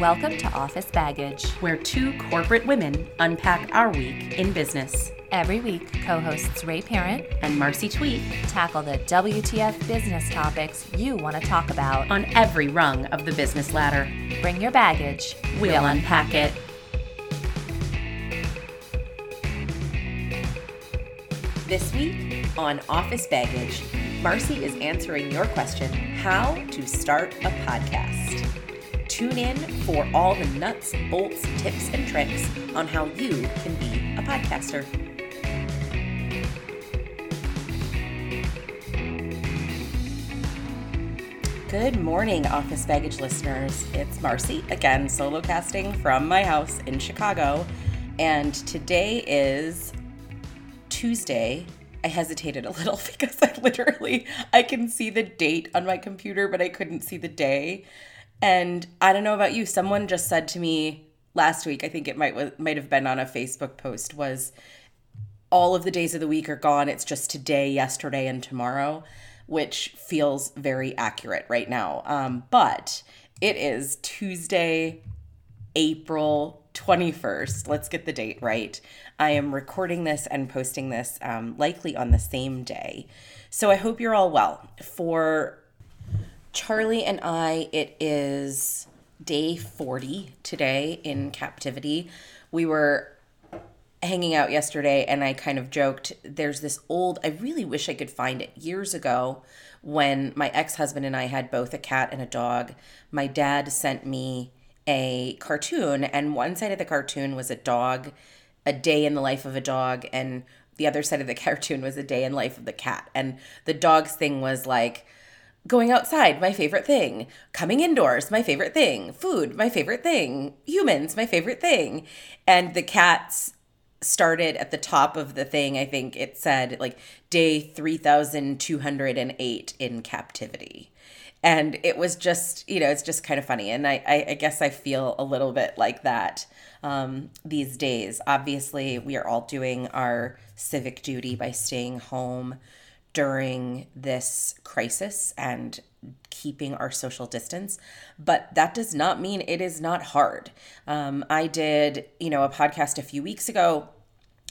Welcome to Office Baggage, where two corporate women unpack our week in business. Every week, co hosts Ray Parent and Marcy Twete tackle the WTF business topics you want to talk about on every rung of the business ladder. Bring your baggage, we'll, we'll unpack it. This week on Office Baggage, Marcy is answering your question how to start a podcast. Tune in for all the nuts, bolts, tips, and tricks on how you can be a podcaster. Good morning, Office Baggage listeners. It's Marcy, again, solo casting from my house in Chicago. And today is Tuesday, I hesitated a little because I literally I can see the date on my computer, but I couldn't see the day. And I don't know about you, someone just said to me last week, I think it might might have been on a Facebook post was all of the days of the week are gone. It's just today, yesterday, and tomorrow, which feels very accurate right now. Um, but it is Tuesday, April 21st. Let's get the date right. I am recording this and posting this um, likely on the same day. So I hope you're all well. For Charlie and I, it is day 40 today in captivity. We were hanging out yesterday and I kind of joked there's this old, I really wish I could find it years ago when my ex husband and I had both a cat and a dog. My dad sent me a cartoon, and one side of the cartoon was a dog a day in the life of a dog and the other side of the cartoon was a day in life of the cat and the dog's thing was like going outside my favorite thing. Coming indoors my favorite thing. Food my favorite thing. Humans my favorite thing. And the cats started at the top of the thing i think it said like day 3208 in captivity. And it was just you know it's just kind of funny. And i i, I guess i feel a little bit like that um, these days. Obviously, we are all doing our civic duty by staying home during this crisis and keeping our social distance but that does not mean it is not hard um, i did you know a podcast a few weeks ago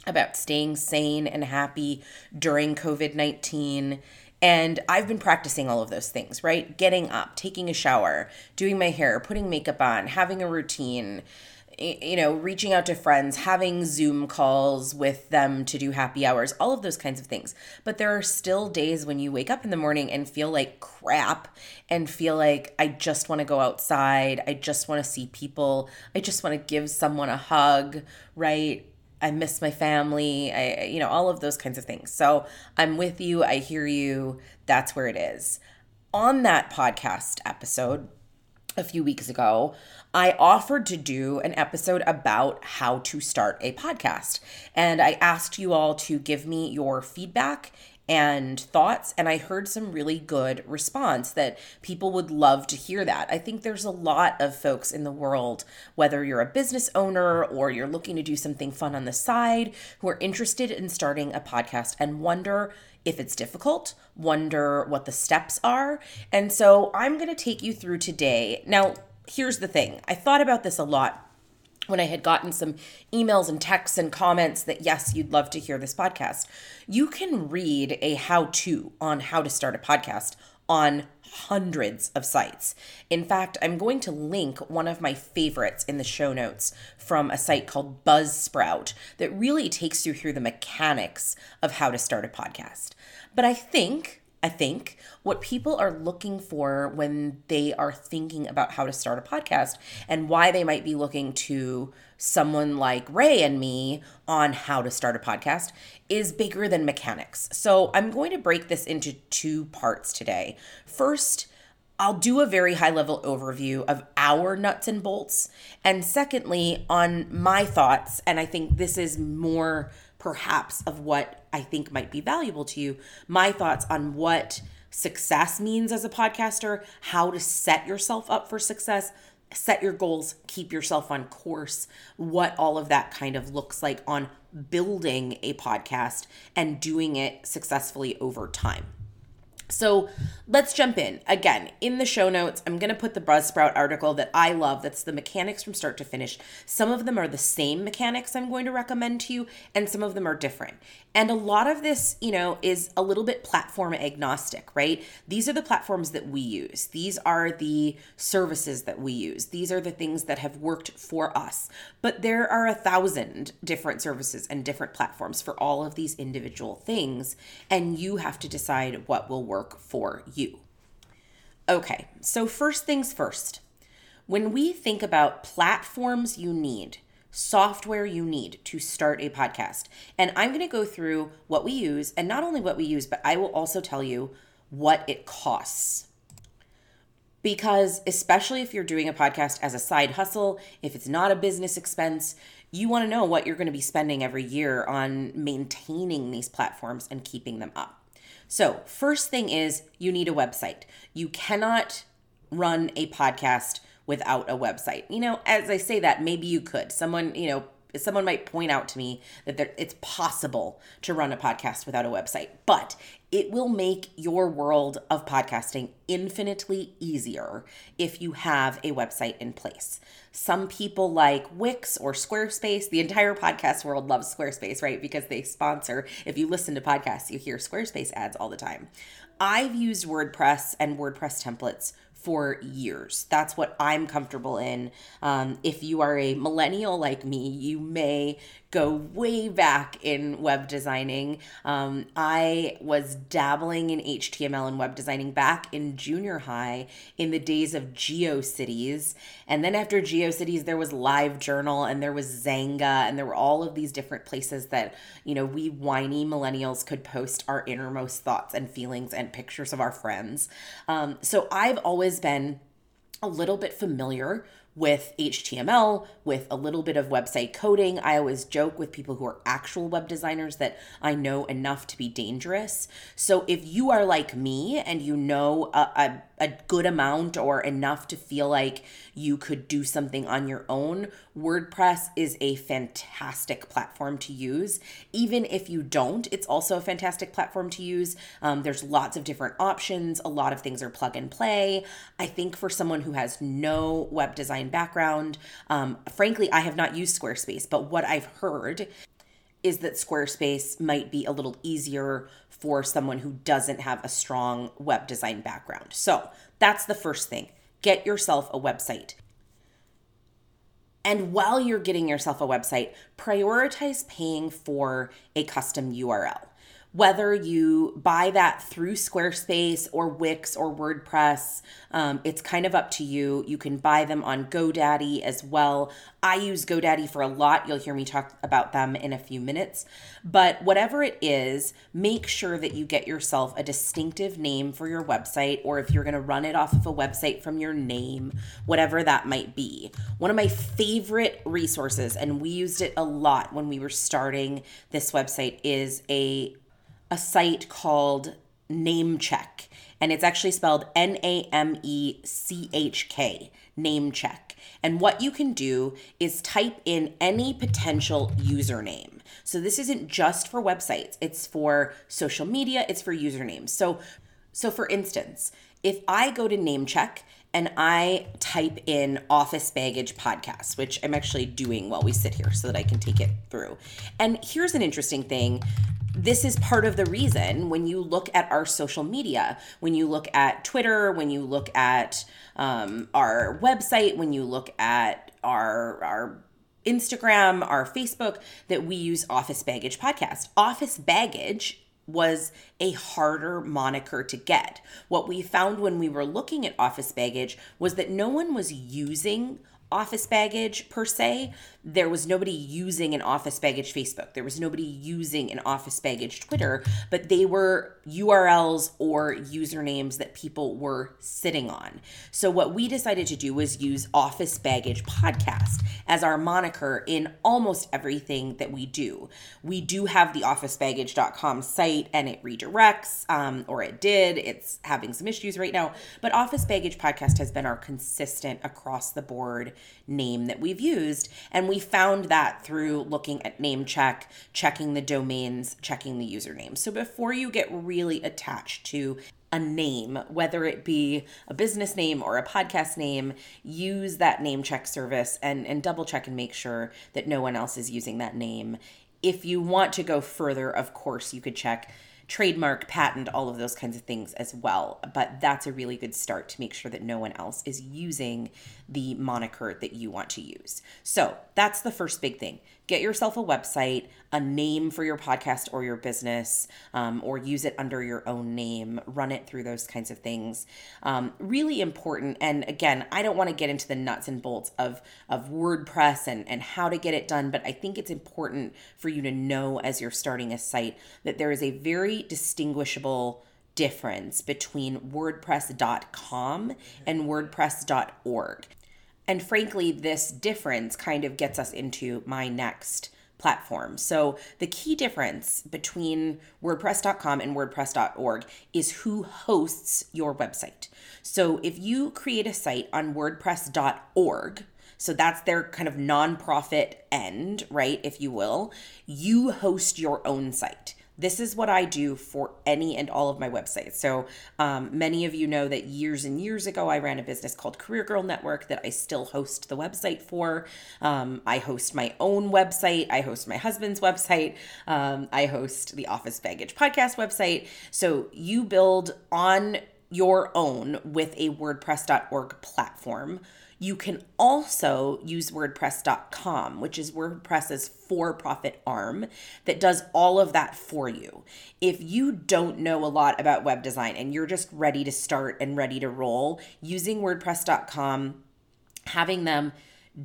about staying sane and happy during covid-19 and I've been practicing all of those things, right? Getting up, taking a shower, doing my hair, putting makeup on, having a routine, you know, reaching out to friends, having Zoom calls with them to do happy hours, all of those kinds of things. But there are still days when you wake up in the morning and feel like crap and feel like I just want to go outside. I just want to see people. I just want to give someone a hug, right? I miss my family. I, you know, all of those kinds of things. So I'm with you. I hear you. That's where it is. On that podcast episode, a few weeks ago, I offered to do an episode about how to start a podcast. And I asked you all to give me your feedback and thoughts and I heard some really good response that people would love to hear that. I think there's a lot of folks in the world whether you're a business owner or you're looking to do something fun on the side who are interested in starting a podcast and wonder if it's difficult, wonder what the steps are. And so I'm going to take you through today. Now, here's the thing I thought about this a lot when I had gotten some emails and texts and comments that, yes, you'd love to hear this podcast. You can read a how to on how to start a podcast on hundreds of sites. In fact, I'm going to link one of my favorites in the show notes from a site called Buzzsprout that really takes you through the mechanics of how to start a podcast. But I think I think what people are looking for when they are thinking about how to start a podcast and why they might be looking to someone like Ray and me on how to start a podcast is bigger than mechanics. So I'm going to break this into two parts today. First, I'll do a very high level overview of our nuts and bolts. And secondly, on my thoughts, and I think this is more perhaps of what I think might be valuable to you, my thoughts on what success means as a podcaster, how to set yourself up for success, set your goals, keep yourself on course, what all of that kind of looks like on building a podcast and doing it successfully over time. So let's jump in. Again, in the show notes, I'm going to put the Buzzsprout article that I love. That's the mechanics from start to finish. Some of them are the same mechanics I'm going to recommend to you, and some of them are different. And a lot of this, you know, is a little bit platform agnostic, right? These are the platforms that we use. These are the services that we use. These are the things that have worked for us. But there are a thousand different services and different platforms for all of these individual things. And you have to decide what will work work for you. Okay, so first things first. When we think about platforms you need, software you need to start a podcast, and I'm going to go through what we use, and not only what we use, but I will also tell you what it costs. Because, especially if you're doing a podcast as a side hustle, if it's not a business expense, you want to know what you're going to be spending every year on maintaining these platforms and keeping them up. So, first thing is you need a website. You cannot run a podcast without a website. You know, as I say that, maybe you could. Someone, you know, someone might point out to me that there, it's possible to run a podcast without a website, but it will make your world of podcasting infinitely easier if you have a website in place. Some people like Wix or Squarespace. The entire podcast world loves Squarespace, right? Because they sponsor. If you listen to podcasts, you hear Squarespace ads all the time. I've used WordPress and WordPress templates for years. That's what I'm comfortable in. Um, if you are a millennial like me, you may go way back in web designing. Um, I was dabbling in HTML and web designing back in junior high in the days of GeoCities. And then after GeoCities, there was LiveJournal and there was Xanga and there were all of these different places that, you know, we whiny millennials could post our innermost thoughts and feelings and pictures of our friends. Um, so I've always been a little bit familiar with HTML, with a little bit of website coding. I always joke with people who are actual web designers that I know enough to be dangerous. So if you are like me and you know a, a, a good amount or enough to feel like you could do something on your own, WordPress is a fantastic platform to use. Even if you don't, it's also a fantastic platform to use. Um, there's lots of different options, a lot of things are plug and play. I think for someone who has no web design background, um, frankly, I have not used Squarespace, but what I've heard is that Squarespace might be a little easier for someone who doesn't have a strong web design background. So that's the first thing get yourself a website. And while you're getting yourself a website, prioritize paying for a custom URL whether you buy that through Squarespace or Wix or WordPress, um, it's kind of up to you. You can buy them on GoDaddy as well. I use GoDaddy for a lot. You'll hear me talk about them in a few minutes. But whatever it is, make sure that you get yourself a distinctive name for your website, or if you're going to run it off of a website from your name, whatever that might be. One of my favorite resources, and we used it a lot when we were starting this website, is a a site called Namechk, and it's actually spelled N A M E C H K, Namechk. And what you can do is type in any potential username. So this isn't just for websites, it's for social media, it's for usernames. So so for instance, if I go to Namechk and I type in office baggage podcast, which I'm actually doing while we sit here so that I can take it through. And here's an interesting thing this is part of the reason when you look at our social media, when you look at Twitter, when you look at um, our website, when you look at our our Instagram, our Facebook, that we use Office Baggage Podcast. Office Baggage was a harder moniker to get. What we found when we were looking at office baggage was that no one was using office baggage per se. There was nobody using an office baggage Facebook. There was nobody using an office baggage Twitter, but they were URLs or usernames that people were sitting on. So what we decided to do was use office baggage podcast as our moniker in almost everything that we do. We do have the officebaggage.com site and it redirects, um, or it did. It's having some issues right now, but office baggage podcast has been our consistent across the board name that we've used. And we found that through looking at Namechk, checking the domains, checking the username. So before you get really attached to a name, whether it be a business name or a podcast name, use that Namechk service and, and double check and make sure that no one else is using that name. If you want to go further, of course, you could check trademark, patent, all of those kinds of things as well. But that's a really good start to make sure that no one else is using the moniker that you want to use. So that's the first big thing. Get yourself a website, a name for your podcast or your business, um, or use it under your own name, run it through those kinds of things. Um, really important. And again, I don't want to get into the nuts and bolts of, of WordPress and, and how to get it done, but I think it's important for you to know as you're starting a site that there is a very distinguishable difference between WordPress.com and WordPress.org. And frankly, this difference kind of gets us into my next platform. So, the key difference between WordPress.com and WordPress.org is who hosts your website. So, if you create a site on WordPress.org, so that's their kind of nonprofit end, right, if you will, you host your own site this is what I do for any and all of my websites. So, um, many of you know that years and years ago, I ran a business called Career Girl Network that I still host the website for. Um, I host my own website, I host my husband's website, um, I host the Office Baggage Podcast website. So, you build on your own with a WordPress.org platform you can also use WordPress.com, which is WordPress's for profit arm that does all of that for you. If you don't know a lot about web design and you're just ready to start and ready to roll, using WordPress.com, having them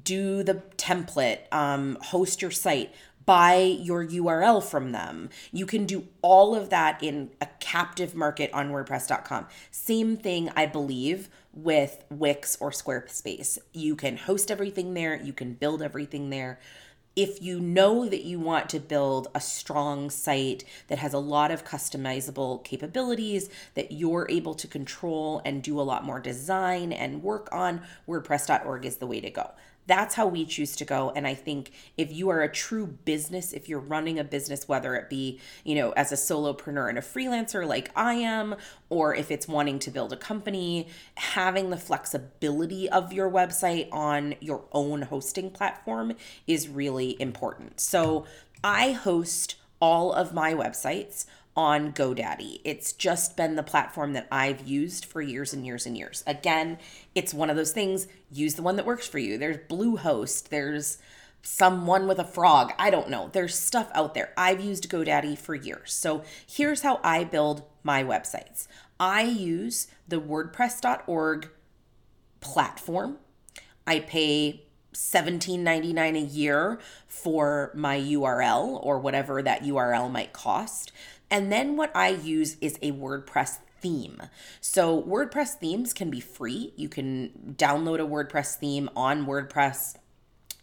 do the template, um, host your site, buy your URL from them. You can do all of that in a captive market on WordPress.com. Same thing, I believe, with Wix or Squarespace. You can host everything there, you can build everything there. If you know that you want to build a strong site that has a lot of customizable capabilities that you're able to control and do a lot more design and work on, WordPress.org is the way to go that's how we choose to go. And i think if you are a true business if you're running a business whether it be you know as a solopreneur and a freelancer like i am or if it's wanting to build a company having the flexibility of your website on your own hosting platform is really important. So i host all of my websites on GoDaddy. It's just been the platform that I've used for years and years and years. Again, it's one of those things, use the one that works for you. There's Bluehost, there's someone with a frog. I don't know. There's stuff out there. I've used GoDaddy for years. So here's how I build my websites I use the WordPress.org platform. I pay $17.99 a year for my URL or whatever that URL might cost. And then what I use is a WordPress theme. So WordPress themes can be free. You can download a WordPress theme on WordPress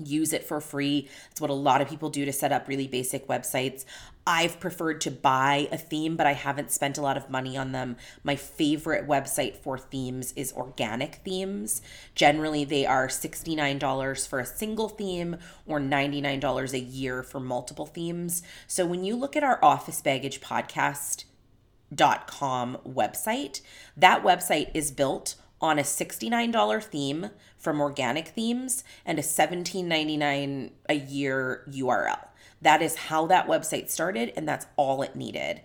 use it for free. It's what a lot of people do to set up really basic websites. I've preferred to buy a theme, but I haven't spent a lot of money on them. My favorite website for themes is Organic Themes. Generally, they are $69 for a single theme or $99 a year for multiple themes. So when you look at our Office Baggage podcast, dot com website. That website is built on a $69 theme from Organic Themes and a $17.99 a year URL. That is how that website started, and that's all it needed.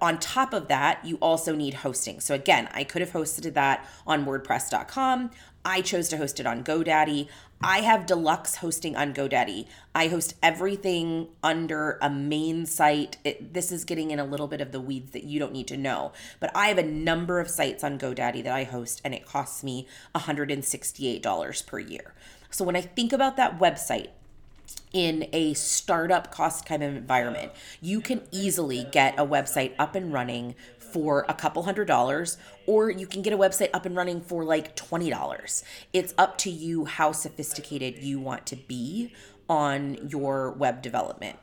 On top of that, you also need hosting. So, again, I could have hosted that on WordPress.com. I chose to host it on GoDaddy. I have deluxe hosting on GoDaddy. I host everything under a main site. It, this is getting in a little bit of the weeds that you don't need to know. But I have a number of sites on GoDaddy that I host, and it costs me $168 per year. So when I think about that website, in a startup cost kind of environment, you can easily get a website up and running for a couple hundred dollars, or you can get a website up and running for like $20. It's up to you how sophisticated you want to be on your web development.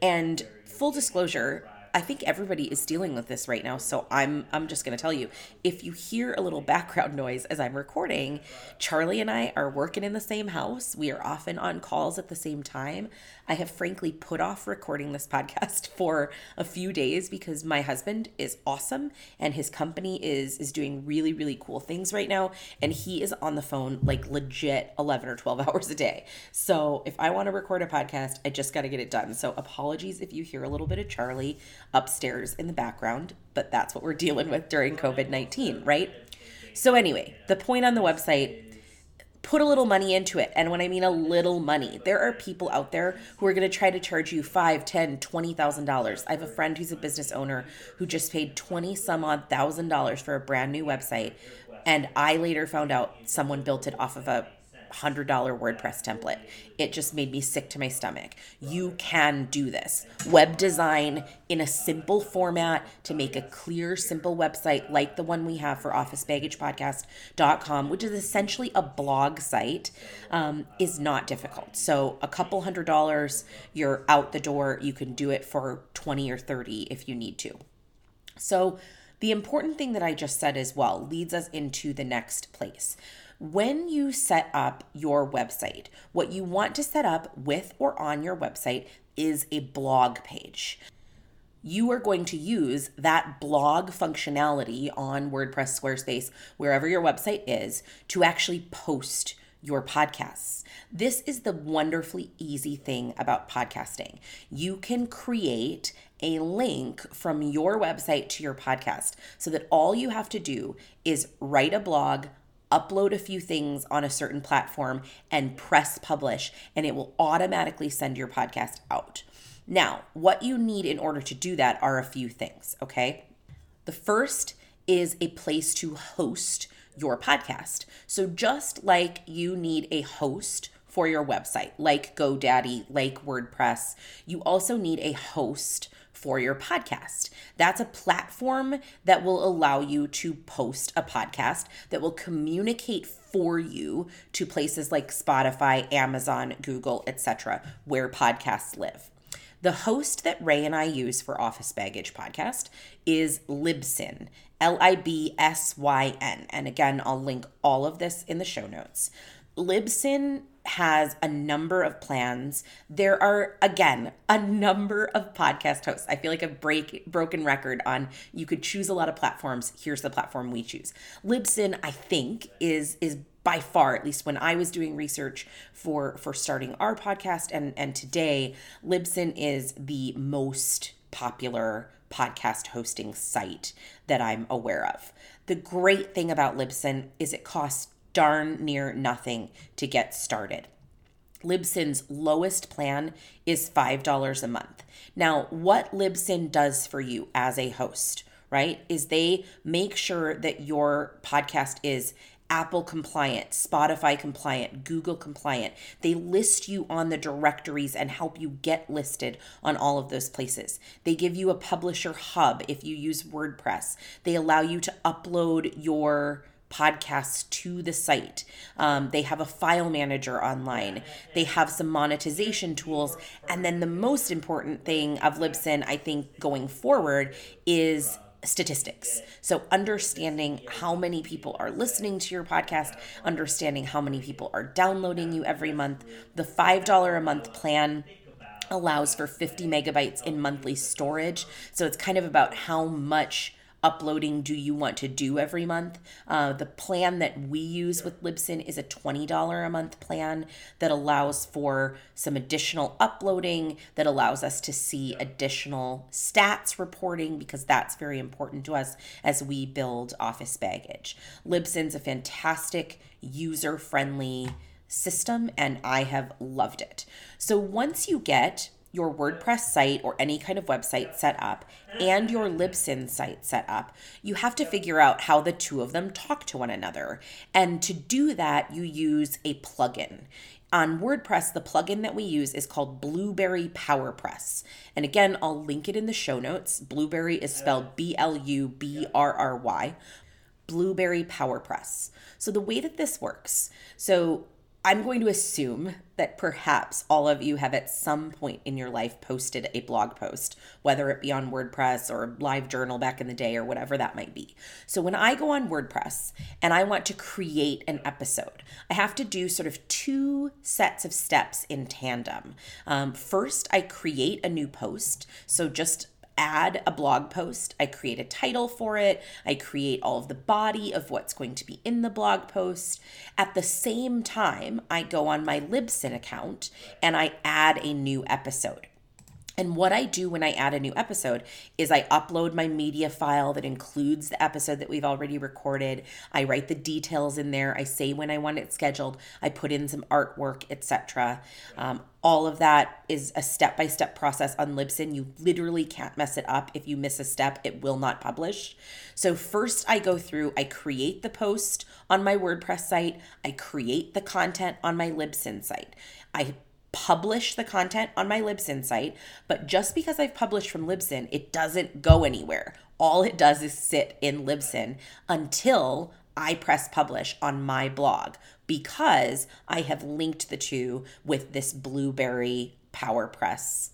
And full disclosure, I think everybody is dealing with this right now. So I'm I'm just going to tell you, if you hear a little background noise as I'm recording, Charlie and I are working in the same house. We are often on calls at the same time. I have frankly put off recording this podcast for a few days because my husband is awesome and his company is is doing really really cool things right now and he is on the phone like legit 11 or 12 hours a day. So if I want to record a podcast, I just got to get it done. So apologies if you hear a little bit of Charlie upstairs in the background, but that's what we're dealing with during COVID-19, right? So anyway, the point on the website put a little money into it. And when i mean a little money there are people out there who are going to try to charge you five ten twenty thousand dollars. I have a friend who's a business owner who just paid 20 some odd thousand dollars for a brand new website. And i later found out someone built it off of a $100 WordPress template. It just made me sick to my stomach. You can do this. Web design in a simple format to make a clear, simple website like the one we have for officebaggagepodcast.com, which is essentially a blog site, um, is not difficult. So, a couple hundred dollars, you're out the door. You can do it for 20 or 30 if you need to. So, the important thing that I just said as well leads us into the next place. When you set up your website, what you want to set up with or on your website is a blog page. You are going to use that blog functionality on WordPress, Squarespace, wherever your website is, to actually post your podcasts. This is the wonderfully easy thing about podcasting. You can create a link from your website to your podcast so that all you have to do is write a blog, upload a few things on a certain platform and press publish, and it will automatically send your podcast out. Now, what you need in order to do that are a few things, okay? The first is a place to host your podcast. So, just like you need a host for your website, like GoDaddy, like WordPress, you also need a host for your podcast. That's a platform that will allow you to post a podcast that will communicate for you to places like Spotify, Amazon, Google, etc., where podcasts live. The host that Ray and I use for Office Baggage Podcast is Libsyn, L I B S Y N. And again, I'll link all of this in the show notes. Libsyn has a number of plans. There are again a number of podcast hosts. I feel like a break broken record on you could choose a lot of platforms. Here's the platform we choose. Libsyn, I think, is is by far, at least when I was doing research for for starting our podcast and and today, Libsyn is the most popular podcast hosting site that I'm aware of. The great thing about Libsyn is it costs darn near nothing to get started. Libsyn's lowest plan is $5 a month. Now, what Libsyn does for you as a host, right, is they make sure that your podcast is Apple compliant, Spotify compliant, Google compliant. They list you on the directories and help you get listed on all of those places. They give you a publisher hub if you use WordPress. They allow you to upload your podcasts to the site. Um, they have a file manager online. They have some monetization tools. And then the most important thing of Libsyn, I think, going forward is statistics. So, understanding how many people are listening to your podcast, understanding how many people are downloading you every month. The $5 a month plan allows for 50 megabytes in monthly storage. So, it's kind of about how much uploading do you want to do every month. Uh, the plan that we use with Libsyn is a $20 a month plan that allows for some additional uploading, that allows us to see additional stats reporting because that's very important to us as we build office baggage. Libsyn's a fantastic user friendly system and I have loved it. So once you get your WordPress site or any kind of website set up and your Libsyn site set up, you have to figure out how the two of them talk to one another. And to do that, you use a plugin. On WordPress, the plugin that we use is called Blubrry PowerPress. And again, I'll link it in the show notes. Blubrry is spelled B L U B R R Y. Blubrry PowerPress. So the way that this works, so I'm going to assume that perhaps all of you have at some point in your life posted a blog post, whether it be on WordPress or Live Journal back in the day or whatever that might be. So when I go on WordPress and I want to create an episode, I have to do sort of two sets of steps in tandem. Um, first, I create a new post. So just add a blog post. I create a title for it. I create all of the body of what's going to be in the blog post. At the same time, I go on my Libsyn account and I add a new episode. And what I do when I add a new episode is I upload my media file that includes the episode that we've already recorded. I write the details in there. I say when I want it scheduled. I put in some artwork, etc. Um, all of that is a step by step process on Libsyn. You literally can't mess it up. If you miss a step, it will not publish. So, first, I go through, I create the post on my WordPress site, I create the content on my Libsyn site. I publish the content on my Libsyn site, but just because I've published from Libsyn, it doesn't go anywhere. All it does is sit in Libsyn until I press publish on my blog because I have linked the two with this Blubrry PowerPress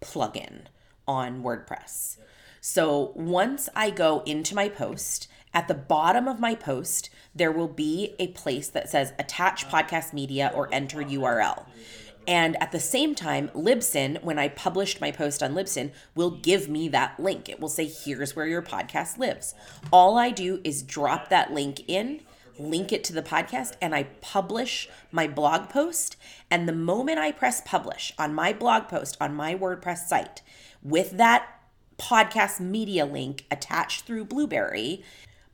plugin on WordPress. So once I go into my post, at the bottom of my post, there will be a place that says attach podcast media or enter URL. And at the same time, Libsyn, when I published my post on Libsyn, will give me that link. It will say, here's where your podcast lives. All I do is drop that link in, link it to the podcast, and I publish my blog post. And the moment I press publish on my blog post on my WordPress site with that podcast media link attached through Blubrry,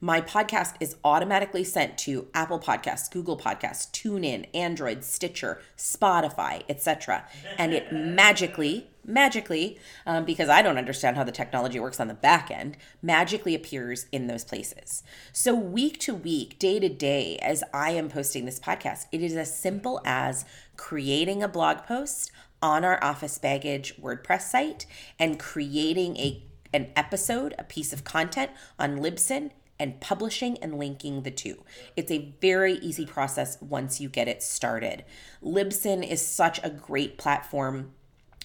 my podcast is automatically sent to Apple Podcasts, Google Podcasts, TuneIn, Android, Stitcher, Spotify, etc. And it magically, magically, um, because I don't understand how the technology works on the back end, magically appears in those places. So, week to week, day to day, as I am posting this podcast, it is as simple as creating a blog post on our Office Baggage WordPress site and creating a an episode, a piece of content on Libsyn and publishing and linking the two. It's a very easy process once you get it started. Libsyn is such a great platform.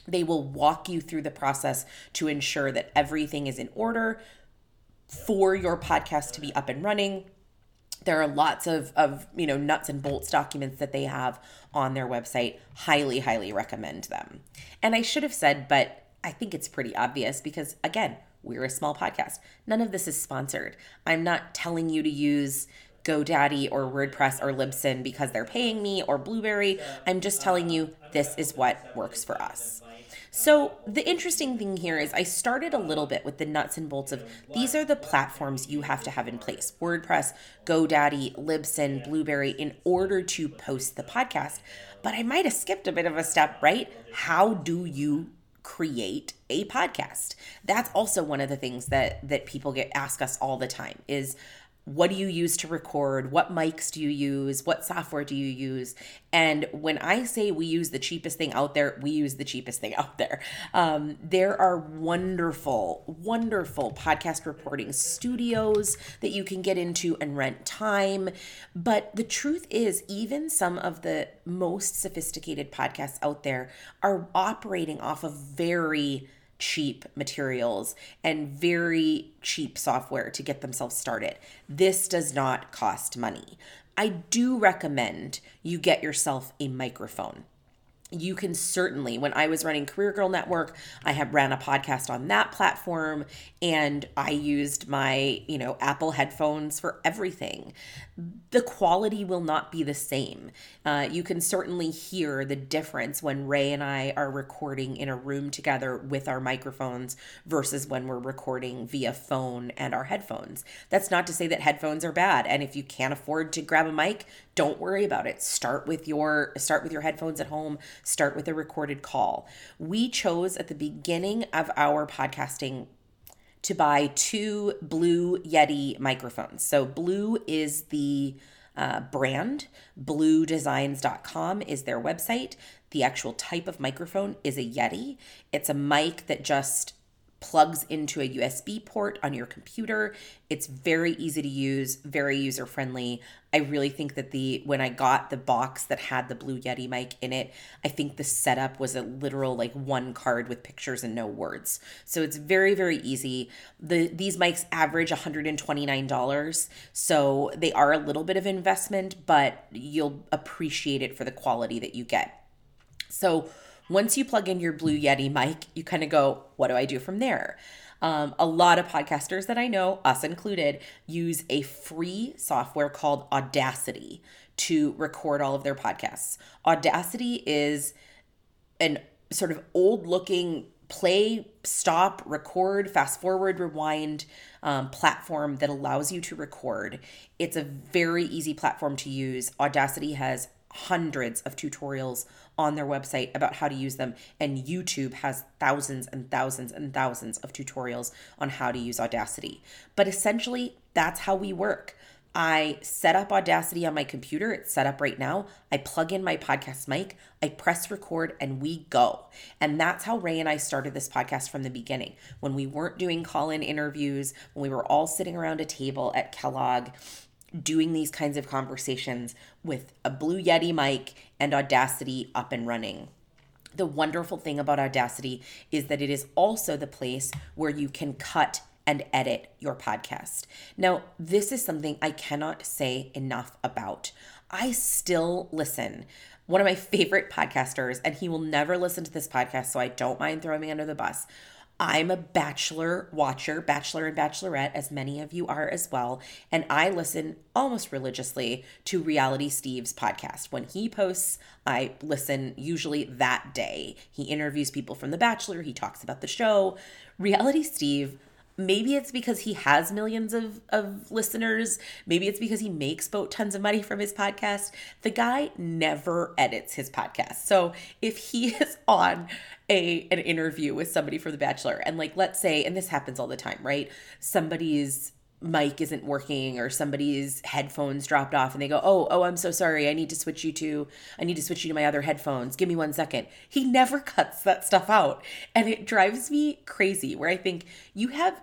They will walk you through the process to ensure that everything is in order for your podcast to be up and running. There are lots of, of you know nuts and bolts documents that they have on their website. Highly, highly recommend them. And I should have said, but I think it's pretty obvious because again, we're a small podcast. None of this is sponsored. I'm not telling you to use GoDaddy or WordPress or Libsyn because they're paying me or Blubrry. I'm just telling you this is what works for us. So, the interesting thing here is I started a little bit with the nuts and bolts of these are the platforms you have to have in place WordPress, GoDaddy, Libsyn, Blubrry in order to post the podcast. But I might have skipped a bit of a step, right? How do you create a podcast. That's also one of the things that that people get ask us all the time is what do you use to record? What mics do you use? What software do you use? And when I say we use the cheapest thing out there, we use the cheapest thing out there. Um, there are wonderful, wonderful podcast reporting studios that you can get into and rent time. But the truth is, even some of the most sophisticated podcasts out there are operating off of very cheap materials and very cheap software to get themselves started. This does not cost money. I do recommend you get yourself a microphone you can certainly when i was running career girl network i have ran a podcast on that platform and i used my you know apple headphones for everything. The quality will not be the same. Uh, you can certainly hear the difference when ray and i are recording in a room together with our microphones versus when we're recording via phone and our headphones. That's not to say that headphones are bad and if you can't afford to grab a mic don't worry about it. Start with your start with your headphones at home start with a recorded call. We chose at the beginning of our podcasting to buy two blue yeti microphones. So blue is the uh, brand. Bluedesigns.com is their website. The actual type of microphone is a yeti. It's a mic that just plugs into a USB port on your computer. It's very easy to use, very user friendly. I really think that the when I got the box that had the Blue Yeti mic in it, I think the setup was a literal like one card with pictures and no words. So it's very very easy. The these mics average $129. So they are a little bit of investment, but you'll appreciate it for the quality that you get. So once you plug in your Blue Yeti mic, you kind of go, what do I do from there? Um, a lot of podcasters that I know, us included, use a free software called Audacity to record all of their podcasts. Audacity is an sort of old looking play, stop, record, fast forward, rewind um, platform that allows you to record. It's a very easy platform to use. Audacity has hundreds of tutorials on their website about how to use them. And YouTube has thousands and thousands and thousands of tutorials on how to use Audacity. But essentially, that's how we work. I set up Audacity on my computer. It's set up right now. I plug in my podcast mic, I press record, and we go. And that's how Ray and I started this podcast from the beginning. When we weren't doing call in interviews, when we were all sitting around a table at Kellogg doing these kinds of conversations with a Blue Yeti mic and Audacity up and running. The wonderful thing about Audacity is that it is also the place where you can cut and edit your podcast. Now, this is something I cannot say enough about. I still listen. One of my favorite podcasters, and he will never listen to this podcast, so I don't mind throwing me under the bus, I'm a bachelor watcher, bachelor and bachelorette, as many of you are as well. And I listen almost religiously to Reality Steve's podcast. When he posts, I listen usually that day. He interviews people from The Bachelor, he talks about the show. Reality Steve maybe it's because he has millions of, of listeners. Maybe it's because he makes boat tons of money from his podcast. The guy never edits his podcast. So if he is on a an interview with somebody for the bachelor and like let's say and this happens all the time right? Somebody's mic isn't working or somebody's headphones dropped off and they go oh oh i'm so sorry i need to switch you to i need to switch you to my other headphones give me one second he never cuts that stuff out and it drives me crazy where i think you have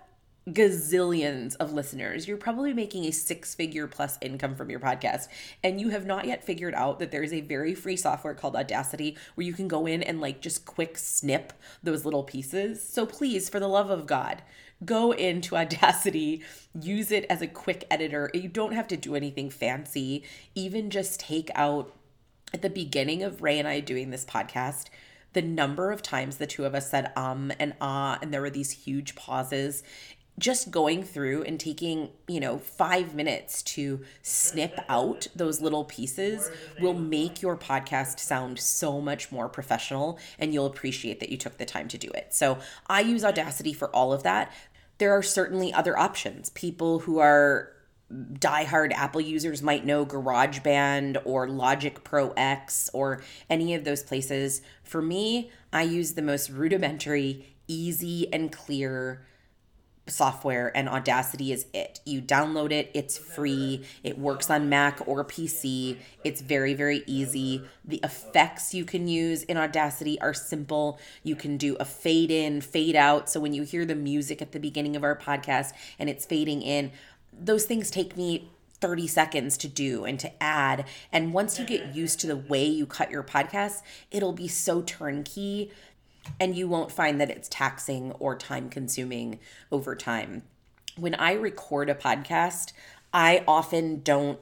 gazillions of listeners. You're probably making a six figure plus income from your podcast. And you have not yet figured out that there is a very free software called Audacity where you can go in and like just quick snip those little pieces. So please, for the love of God, go into Audacity, use it as a quick editor. You don't have to do anything fancy. Even just take out at the beginning of Ray and I doing this podcast, the number of times the two of us said um and ah, and there were these huge pauses just going through and taking, you know, five minutes to snip out those little pieces will make your podcast sound so much more professional and you'll appreciate that you took the time to do it. So I use Audacity for all of that. There are certainly other options. People who are diehard Apple users might know GarageBand or Logic Pro X or any of those places. For me, I use the most rudimentary, easy, and clear software and Audacity is it. You download it, it's free. It works on Mac or PC. It's very very easy. The effects you can use in Audacity are simple. You can do a fade in, fade out. So when you hear the music at the beginning of our podcast and it's fading in, those things take me 30 seconds to do and to add. And once you get used to the way you cut your podcast, it'll be so turnkey and you won't find that it's taxing or time consuming over time. When I record a podcast, I often don't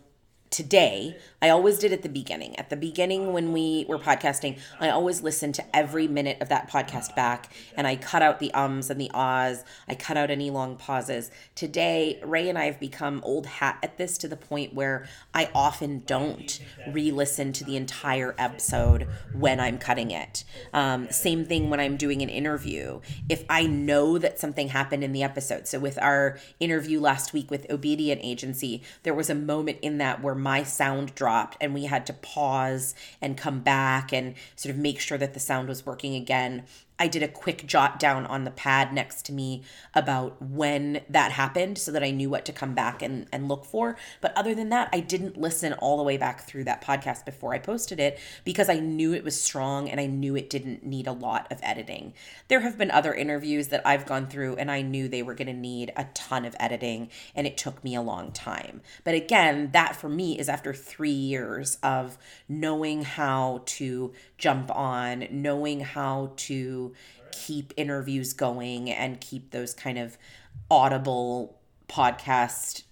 today i always did at the beginning. At the beginning when we were podcasting i always listened to every minute of that podcast back and i cut out the ums and the ahs. I cut out any long pauses. Today ray and i have become old hat at this to the point where i often don't re-listen to the entire episode when i'm cutting it. Um, same thing when i'm doing an interview. If i know that something happened in the episode so with our interview last week with obedient agency there was a moment in that where my sound dropped and we had to pause and come back and sort of make sure that the sound was working again. I did a quick jot down on the pad next to me about when that happened so that I knew what to come back and, and look for. But other than that, I didn't listen all the way back through that podcast before I posted it because I knew it was strong and I knew it didn't need a lot of editing. There have been other interviews that I've gone through and I knew they were going to need a ton of editing and it took me a long time. But again, that for me is after three years of knowing how to jump on, knowing how to keep interviews going and keep those kind of audible podcast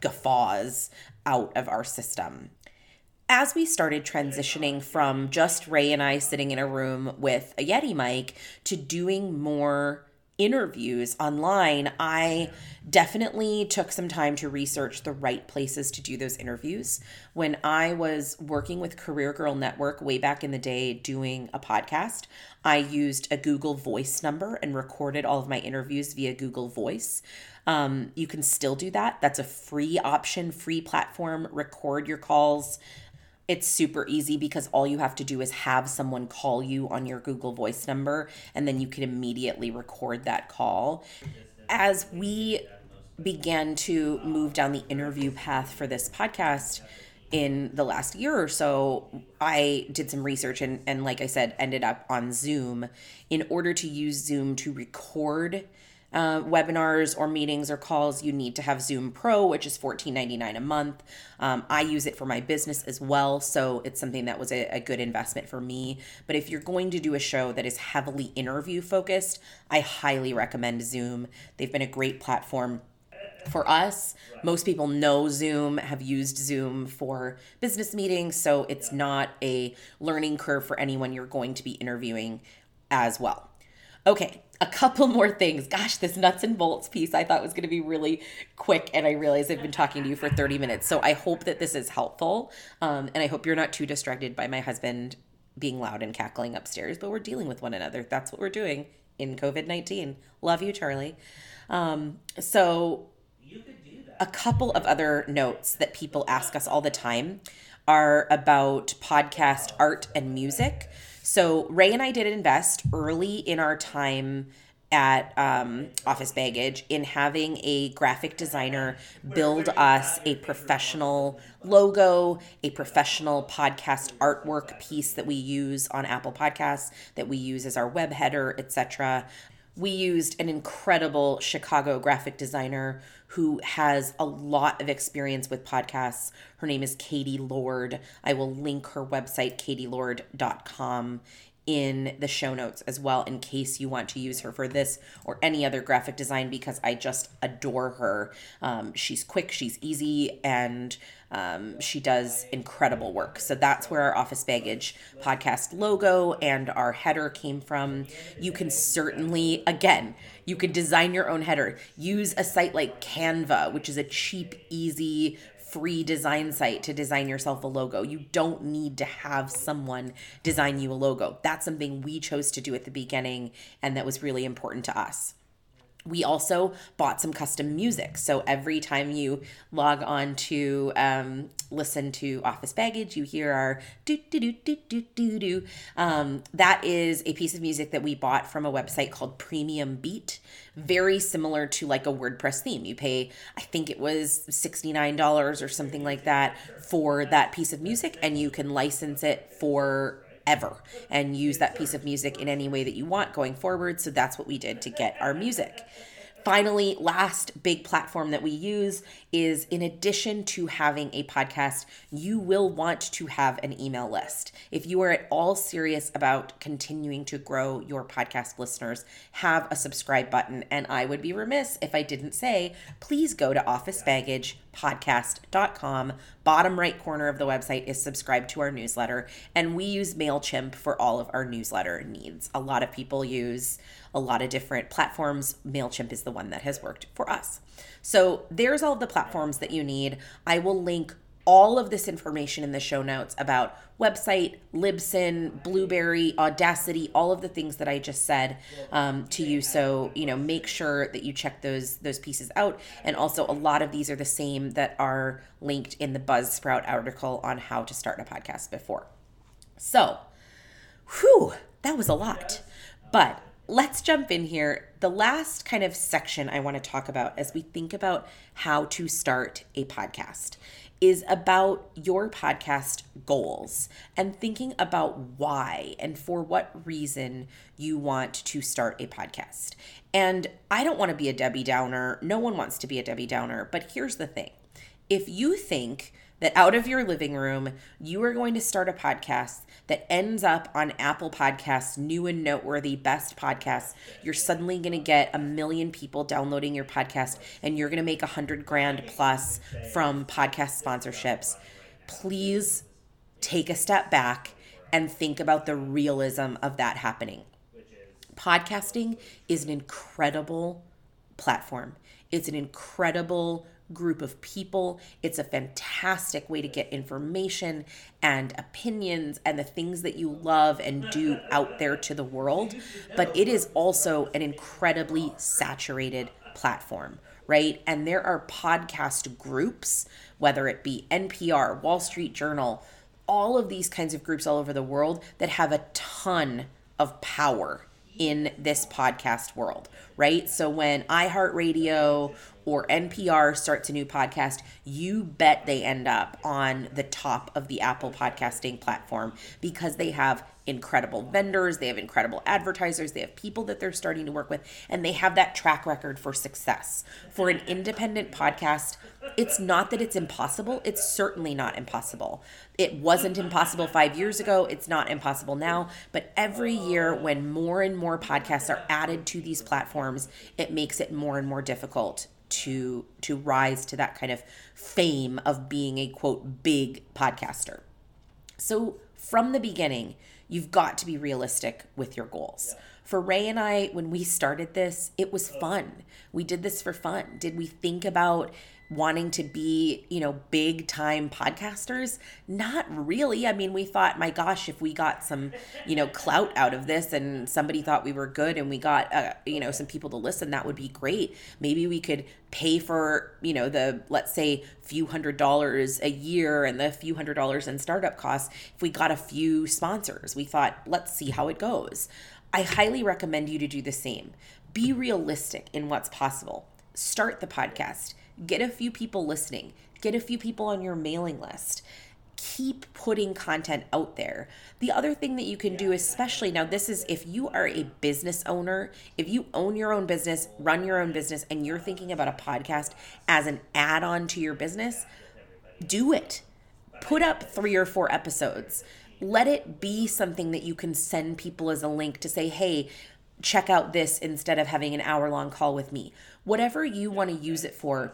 guffaws out of our system. As we started transitioning from just Ray and I sitting in a room with a Yeti mic to doing more interviews online, I definitely took some time to research the right places to do those interviews. When I was working with Career Girl Network way back in the day doing a podcast, I used a Google Voice number and recorded all of my interviews via Google Voice. Um, you can still do that. That's a free option, free platform. Record your calls it's super easy because all you have to do is have someone call you on your Google Voice number and then you can immediately record that call. As we began to move down the interview path for this podcast in the last year or so, I did some research and, and like I said, ended up on Zoom in order to use Zoom to record uh, webinars or meetings or calls, you need to have Zoom Pro, which is $14.99 a month. Um, I use it for my business as well, so it's something that was a, a good investment for me. But if you're going to do a show that is heavily interview focused, I highly recommend Zoom. They've been a great platform for us, most people know Zoom, have used Zoom for business meetings, so it's not a learning curve for anyone you're going to be interviewing as well. Okay, a couple more things. Gosh, this nuts and bolts piece I thought was going to be really quick, and I realize I've been talking to you for 30 minutes. So I hope that this is helpful. Um, and I hope you're not too distracted by my husband being loud and cackling upstairs, but we're dealing with one another. That's what we're doing in COVID 19. Love you, Charlie. Um, so, a couple of other notes that people ask us all the time are about podcast art and music. So Ray and I did invest early in our time at um, Office Baggage in having a graphic designer build us a professional logo, a professional podcast artwork piece that we use on Apple Podcasts, that we use as our web header, etc. We used an incredible Chicago graphic designer who has a lot of experience with podcasts. Her name is Katie Lord. I will link her website, katielord.com, in the show notes as well in case you want to use her for this or any other graphic design because I just adore her. Um, she's quick, she's easy, and um, she does incredible work. So that's where our Office Baggage podcast logo and our header came from. You can certainly, again, you can design your own header. Use a site like Canva, which is a cheap, easy, free design site to design yourself a logo. You don't need to have someone design you a logo. That's something we chose to do at the beginning, and that was really important to us we also bought some custom music. So every time you log on to um, listen to Office Baggage, you hear our do do do do do do do. Um, that is a piece of music that we bought from a website called Premium Beat. Very similar to like a WordPress theme. You pay, I think it was sixty nine dollars or something like that for that piece of music, and you can license it for ever and use that piece of music in any way that you want going forward. So that's what we did to get our music. Finally, last big platform that we use is in addition to having a podcast, you will want to have an email list. If you are at all serious about continuing to grow your podcast listeners, have a subscribe button. And I would be remiss if I didn't say, please go to officebaggagepodcast.com. Bottom right corner of the website is subscribe to our newsletter. And we use MailChimp for all of our newsletter needs. A lot of people use a lot of different platforms. MailChimp is the one that has worked for us. So there's all the platforms that you need. I will link all of this information in the show notes about website, Libsyn, Blubrry, Audacity, all of the things that I just said um, to you. So you know, make sure that you check those those pieces out. And also, a lot of these are the same that are linked in the Buzzsprout article on how to start a podcast before. So, whew, that was a lot. But let's jump in here. The last kind of section I want to talk about as we think about how to start a podcast is about your podcast goals and thinking about why and for what reason you want to start a podcast. And I don't want to be a Debbie Downer. No one wants to be a Debbie Downer. But here's the thing if you think that out of your living room, you are going to start a podcast that ends up on Apple Podcasts, new and noteworthy best podcasts. You're suddenly going to get a million people downloading your podcast and you're going to make a hundred grand plus from podcast sponsorships. Please take a step back and think about the realism of that happening. Podcasting is an incredible platform. It's an incredible group of people. It's a fantastic way to get information and opinions and the things that you love and do out there to the world. But it is also an incredibly saturated platform, right? And there are podcast groups, whether it be NPR, Wall Street Journal, all of these kinds of groups all over the world that have a ton of power in this podcast world, right? So when iHeartRadio or NPR starts a new podcast, you bet they end up on the top of the Apple podcasting platform because they have incredible vendors, they have incredible advertisers, they have people that they're starting to work with, and they have that track record for success. For an independent podcast, it's not that it's impossible, it's certainly not impossible. It wasn't impossible five years ago, it's not impossible now, but every year when more and more podcasts are added to these platforms, it makes it more and more difficult to to rise to that kind of fame of being a quote big podcaster. So from the beginning, you've got to be realistic with your goals. For Ray and I, when we started this, it was fun. We did this for fun. Did we think about wanting to be, you know, big time podcasters? Not really. I mean, we thought, my gosh, if we got some, you know, clout out of this and somebody thought we were good and we got, uh, you know, some people to listen, that would be great. Maybe we could pay for, you know, the, let's say, few hundred dollars a year and the few hundred dollars in startup costs if we got a few sponsors. We thought, let's see how it goes. I highly recommend you to do the same. Be realistic in what's possible. Start the podcast Get a few people listening, get a few people on your mailing list. Keep putting content out there. The other thing that you can do, especially now, this is if you are a business owner, if you own your own business, run your own business, and you're thinking about a podcast as an add on to your business, do it. Put up three or four episodes. Let it be something that you can send people as a link to say, hey, check out this instead of having an hour long call with me. Whatever you want to use it for,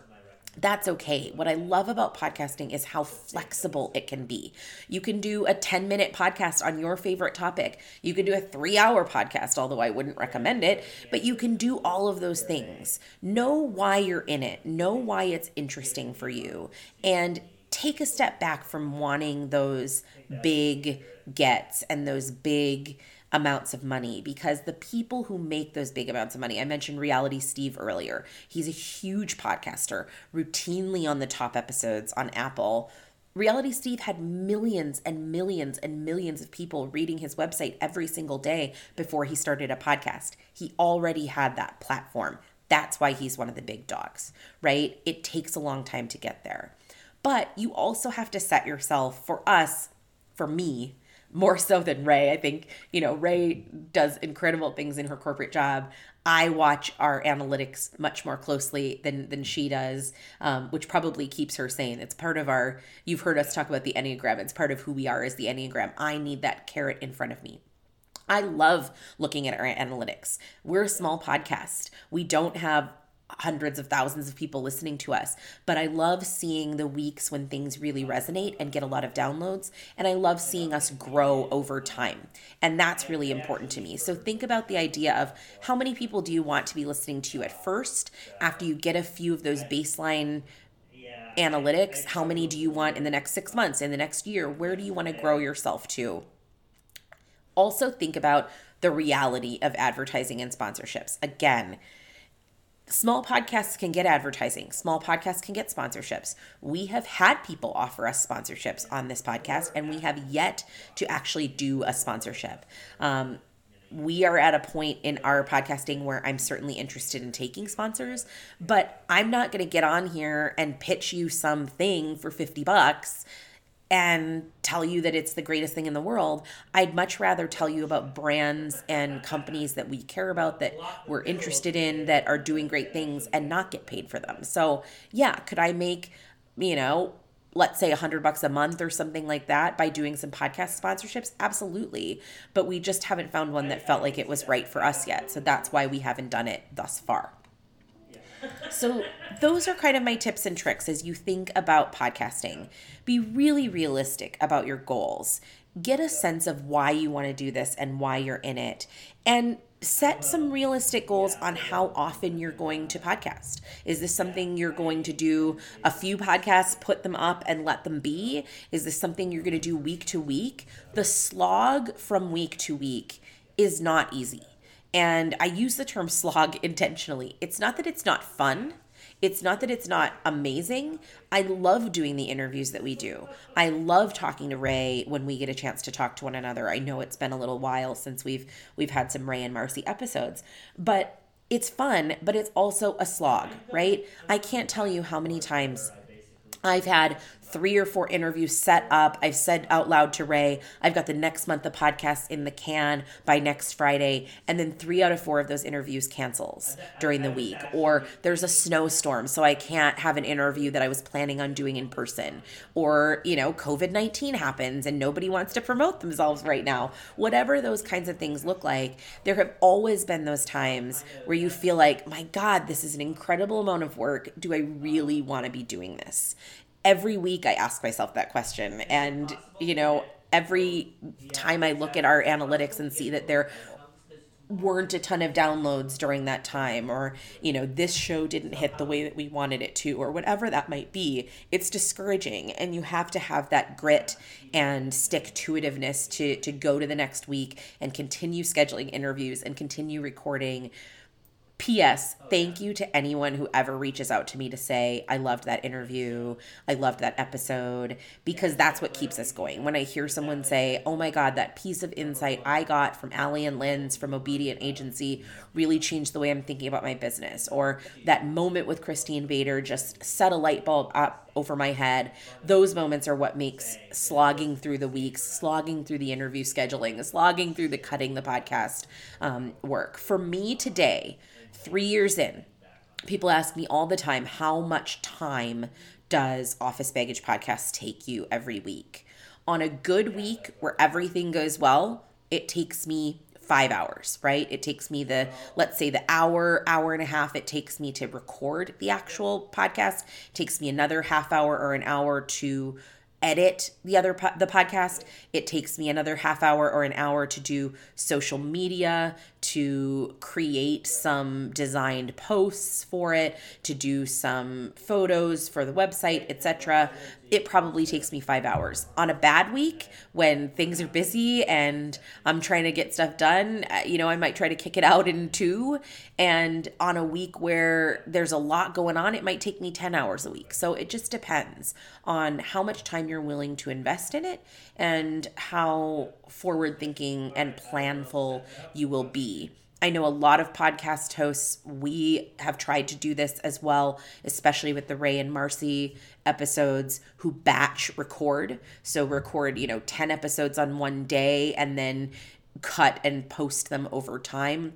that's okay. What I love about podcasting is how flexible it can be. You can do a 10 minute podcast on your favorite topic. You can do a three hour podcast, although I wouldn't recommend it, but you can do all of those things. Know why you're in it, know why it's interesting for you, and take a step back from wanting those big gets and those big amounts of money because the people who make those big amounts of money, I mentioned Reality Steve earlier. He's a huge podcaster, routinely on the top episodes on Apple. Reality Steve had millions and millions and millions of people reading his website every single day before he started a podcast. He already had that platform. That's why he's one of the big dogs, right? It takes a long time to get there. But you also have to set yourself, for us, for me, more so than Ray. I think, you know, Ray does incredible things in her corporate job. I watch our analytics much more closely than than she does, um, which probably keeps her sane. It's part of our. You've heard us talk about the enneagram. It's part of who we are as the enneagram. I need that carrot in front of me. I love looking at our analytics. We're a small podcast. We don't have hundreds of thousands of people listening to us. But I love seeing the weeks when things really resonate and get a lot of downloads. And I love seeing us grow over time. And that's really important to me. So think about the idea of how many people do you want to be listening to you at first after you get a few of those baseline analytics how many do you want in the next 6 months in the next year where do you want to grow yourself to also think about the reality of advertising and sponsorships again Small podcasts can get advertising. Small podcasts can get sponsorships. We have had people offer us sponsorships on this podcast, and we have yet to actually do a sponsorship. Um, we are at a point in our podcasting where I'm certainly interested in taking sponsors, but I'm not going to get on here and pitch you something for 50 bucks and tell you that it's the greatest thing in the world. I'd much rather tell you about brands and companies that we care about, that we're interested in, that are doing great things and not get paid for them. So, yeah, could I make, you know, let's say a hundred bucks a month or something like that by doing some podcast sponsorships absolutely but we just haven't found one that felt like it was right for us yet so that's why we haven't done it thus far so those are kind of my tips and tricks as you think about podcasting be really realistic about your goals get a sense of why you want to do this and why you're in it and set some realistic goals on how often you're going to podcast. Is this something you're going to do a few podcasts, put them up and let them be? Is this something you're going to do week to week? The slog from week to week is not easy. And I use the term slog intentionally. It's not that it's not fun. It's not that it's not amazing. I love doing the interviews that we do. I love talking to Ray when we get a chance to talk to one another. I know it's been a little while since we've we've had some Ray and Marcy episodes, but it's fun, but it's also a slog, right? I can't tell you how many times I've had three or four interviews set up. I've said out loud to Ray, I've got the next month of podcasts in the can by next Friday. And then three out of four of those interviews cancels during the week. Or there's a snowstorm, so I can't have an interview that I was planning on doing in person. Or, you know, COVID 19 happens and nobody wants to promote themselves right now. Whatever those kinds of things look like, there have always been those times where you feel like, my God, this is an incredible amount of work. Do I really want to be doing this? Every week I ask myself that question. And, you know, every time I look at our analytics and see that there weren't a ton of downloads during that time or you know this show didn't hit the way that we wanted it to or whatever that might be it's discouraging and you have to have that grit and stick to itiveness to to go to the next week and continue scheduling interviews and continue recording P.S. Thank you to anyone who ever reaches out to me to say, I loved that interview. I loved that episode, because that's what keeps us going. When I hear someone say, Oh my God, that piece of insight I got from Allie and Lynn's from Obedient Agency really changed the way I'm thinking about my business. Or that moment with Christine Vader just set a light bulb up over my head. Those moments are what makes slogging through the weeks, slogging through the interview scheduling, slogging through the cutting the podcast um, work. For me today, three years in, people ask me all the time, how much time does Office Baggage Podcast take you every week? On a good week where everything goes well, it takes me five hours, right? It takes me the, let's say, the hour, hour and a half it takes me to record the actual podcast, it takes me another half hour or an hour to edit the other po- the podcast it takes me another half hour or an hour to do social media to create some designed posts for it to do some photos for the website etc it probably takes me five hours. On a bad week, when things are busy and I'm trying to get stuff done, uh, you know, I might try to kick it out in two. And on a week where there's a lot going on, it might take me 10 hours a week. So it just depends on how much time you're willing to invest in it and how forward thinking and planful you will be. I know a lot of podcast hosts, we have tried to do this as well, especially with the Ray and Marcy episodes who batch record. So record, you know, 10 episodes on one day and then cut and post them over time.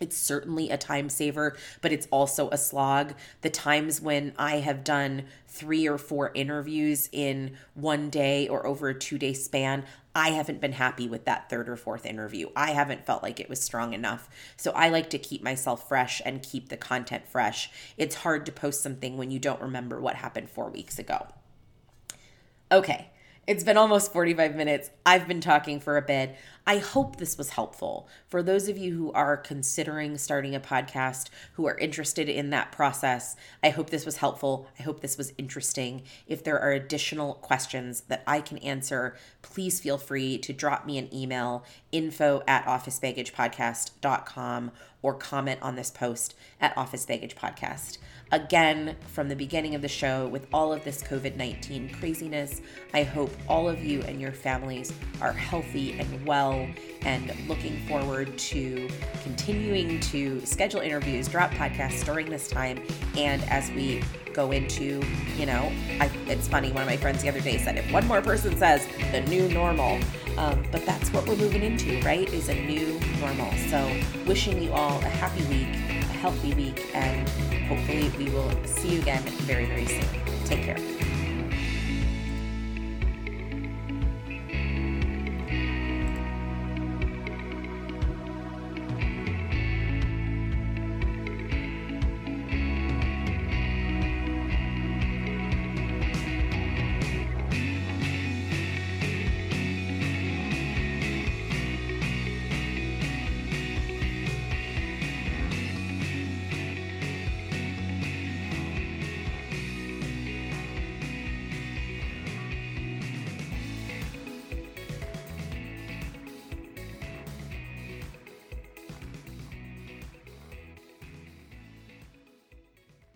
It's certainly a time saver, but it's also a slog. The times when I have done three or four interviews in one day or over a two day span, I haven't been happy with that third or fourth interview. I haven't felt like it was strong enough. So I like to keep myself fresh and keep the content fresh. It's hard to post something when you don't remember what happened four weeks ago. Okay. It's been almost 45 minutes. I've been talking for a bit. I hope this was helpful. For those of you who are considering starting a podcast, who are interested in that process, I hope this was helpful. I hope this was interesting. If there are additional questions that I can answer, please feel free to drop me an email info at officebaggagepodcast.com or comment on this post at Office Baggage Podcast. Again from the beginning of the show with all of this COVID 19 craziness. I hope all of you and your families are healthy and well and looking forward to continuing to schedule interviews, drop podcasts during this time, and as we go into, you know, I, it's funny. One of my friends the other day said, if one more person says the new normal, um, but that's what we're moving into, right? Is a new normal. So, wishing you all a happy week, healthy week, and hopefully we will see you again very, very soon. Take care.